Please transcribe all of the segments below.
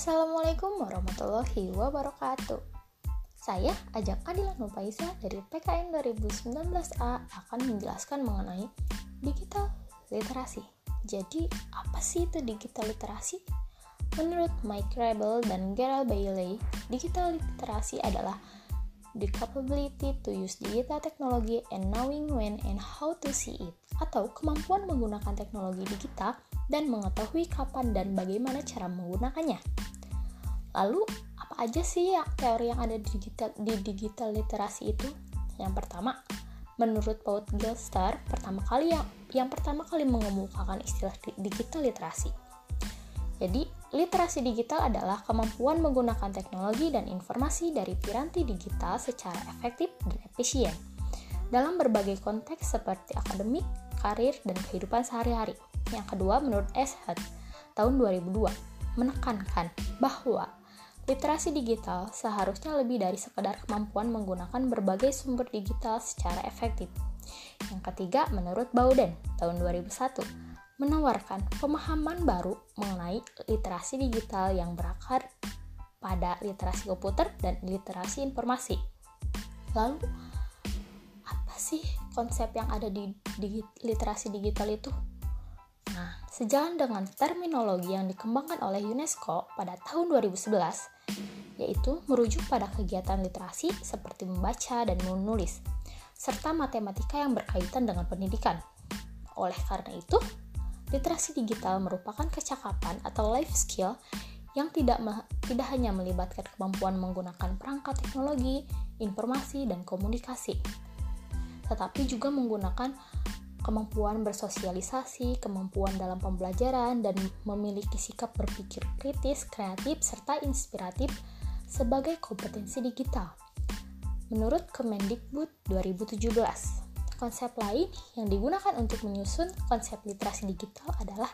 Assalamualaikum warahmatullahi wabarakatuh. Saya Ajak Adila Nupaisa dari PKN 2019A akan menjelaskan mengenai digital literasi. Jadi, apa sih itu digital literasi? Menurut Mike Rebel dan Gerald Bailey, digital literasi adalah the capability to use digital technology and knowing when and how to see it, atau kemampuan menggunakan teknologi digital dan mengetahui kapan dan bagaimana cara menggunakannya. Lalu, apa aja sih ya teori yang ada di digital, di digital literasi itu? Yang pertama, menurut Paul Gilster, pertama kali yang yang pertama kali mengemukakan istilah digital literasi. Jadi, literasi digital adalah kemampuan menggunakan teknologi dan informasi dari piranti digital secara efektif dan efisien dalam berbagai konteks seperti akademik, karir, dan kehidupan sehari-hari. Yang kedua, menurut. Hutt, tahun 2002, menekankan bahwa literasi digital seharusnya lebih dari sekedar kemampuan menggunakan berbagai sumber digital secara efektif. Yang ketiga, menurut Bowden, tahun 2001, menawarkan pemahaman baru mengenai literasi digital yang berakar pada literasi komputer dan literasi informasi. Lalu, sih konsep yang ada di, di literasi digital itu? Nah, sejalan dengan terminologi yang dikembangkan oleh UNESCO pada tahun 2011, yaitu merujuk pada kegiatan literasi seperti membaca dan menulis, serta matematika yang berkaitan dengan pendidikan. Oleh karena itu, Literasi digital merupakan kecakapan atau life skill yang tidak tidak hanya melibatkan kemampuan menggunakan perangkat teknologi, informasi, dan komunikasi, tetapi juga menggunakan kemampuan bersosialisasi, kemampuan dalam pembelajaran, dan memiliki sikap berpikir kritis, kreatif, serta inspiratif sebagai kompetensi digital. Menurut Kemendikbud 2017, Konsep lain yang digunakan untuk menyusun konsep literasi digital adalah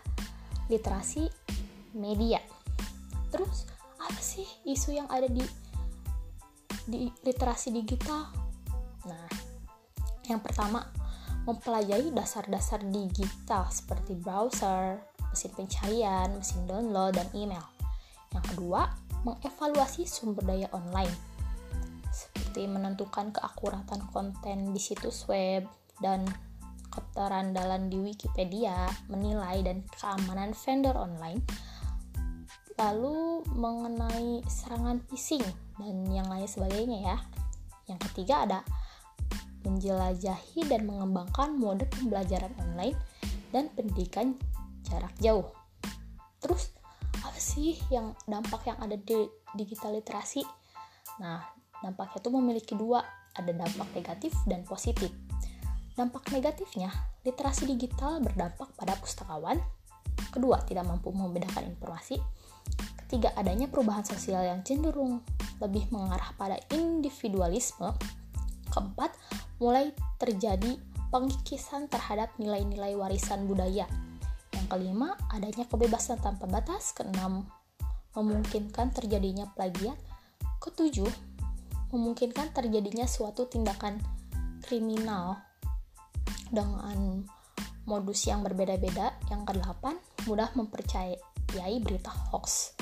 literasi media. Terus, apa sih isu yang ada di di literasi digital? Nah, yang pertama, mempelajari dasar-dasar digital seperti browser, mesin pencarian, mesin download, dan email. Yang kedua, mengevaluasi sumber daya online seperti menentukan keakuratan konten di situs web dan keterandalan di Wikipedia, menilai dan keamanan vendor online, lalu mengenai serangan phishing dan yang lain sebagainya ya. Yang ketiga ada menjelajahi dan mengembangkan mode pembelajaran online dan pendidikan jarak jauh. Terus apa sih yang dampak yang ada di digital literasi? Nah, Dampaknya itu memiliki dua, ada dampak negatif dan positif. Dampak negatifnya, literasi digital berdampak pada pustakawan. Kedua, tidak mampu membedakan informasi. Ketiga, adanya perubahan sosial yang cenderung lebih mengarah pada individualisme. Keempat, mulai terjadi pengikisan terhadap nilai-nilai warisan budaya. Yang kelima, adanya kebebasan tanpa batas. Keenam, memungkinkan terjadinya plagiat. Ketujuh, memungkinkan terjadinya suatu tindakan kriminal dengan modus yang berbeda-beda. Yang kedelapan, mudah mempercayai berita hoax.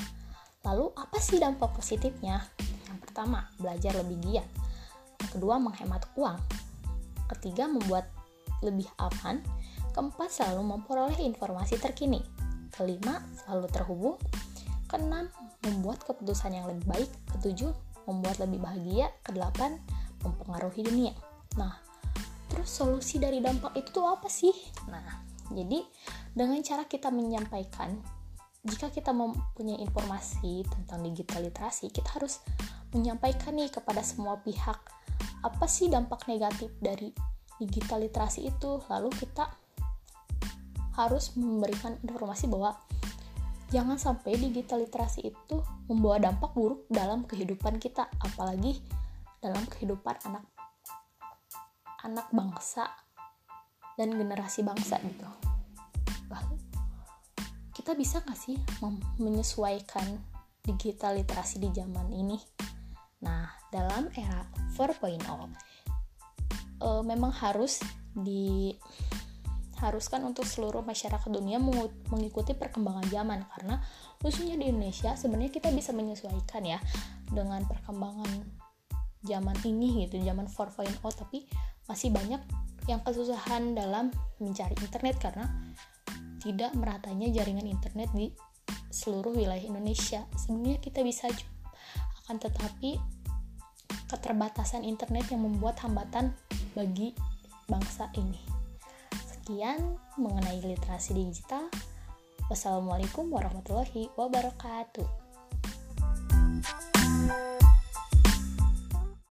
Lalu, apa sih dampak positifnya? Yang pertama, belajar lebih giat. Kedua, menghemat uang. Ketiga, membuat lebih aman. Keempat, selalu memperoleh informasi terkini. Kelima, selalu terhubung. Keenam, membuat keputusan yang lebih baik. Ketujuh, membuat lebih bahagia, kedelapan mempengaruhi dunia. Nah, terus solusi dari dampak itu tuh apa sih? Nah, jadi dengan cara kita menyampaikan jika kita mempunyai informasi tentang digital literasi, kita harus menyampaikan nih kepada semua pihak apa sih dampak negatif dari digital literasi itu. Lalu kita harus memberikan informasi bahwa jangan sampai digital literasi itu membawa dampak buruk dalam kehidupan kita apalagi dalam kehidupan anak anak bangsa dan generasi bangsa gitu lalu kita bisa nggak sih menyesuaikan digital literasi di zaman ini nah dalam era 4.0 uh, memang harus di haruskan untuk seluruh masyarakat dunia mengikuti perkembangan zaman. Karena khususnya di Indonesia sebenarnya kita bisa menyesuaikan ya dengan perkembangan zaman ini gitu zaman 4.0 tapi masih banyak yang kesusahan dalam mencari internet karena tidak meratanya jaringan internet di seluruh wilayah Indonesia. Sebenarnya kita bisa akan tetapi keterbatasan internet yang membuat hambatan bagi bangsa ini. Sekian mengenai literasi digital. Wassalamualaikum warahmatullahi wabarakatuh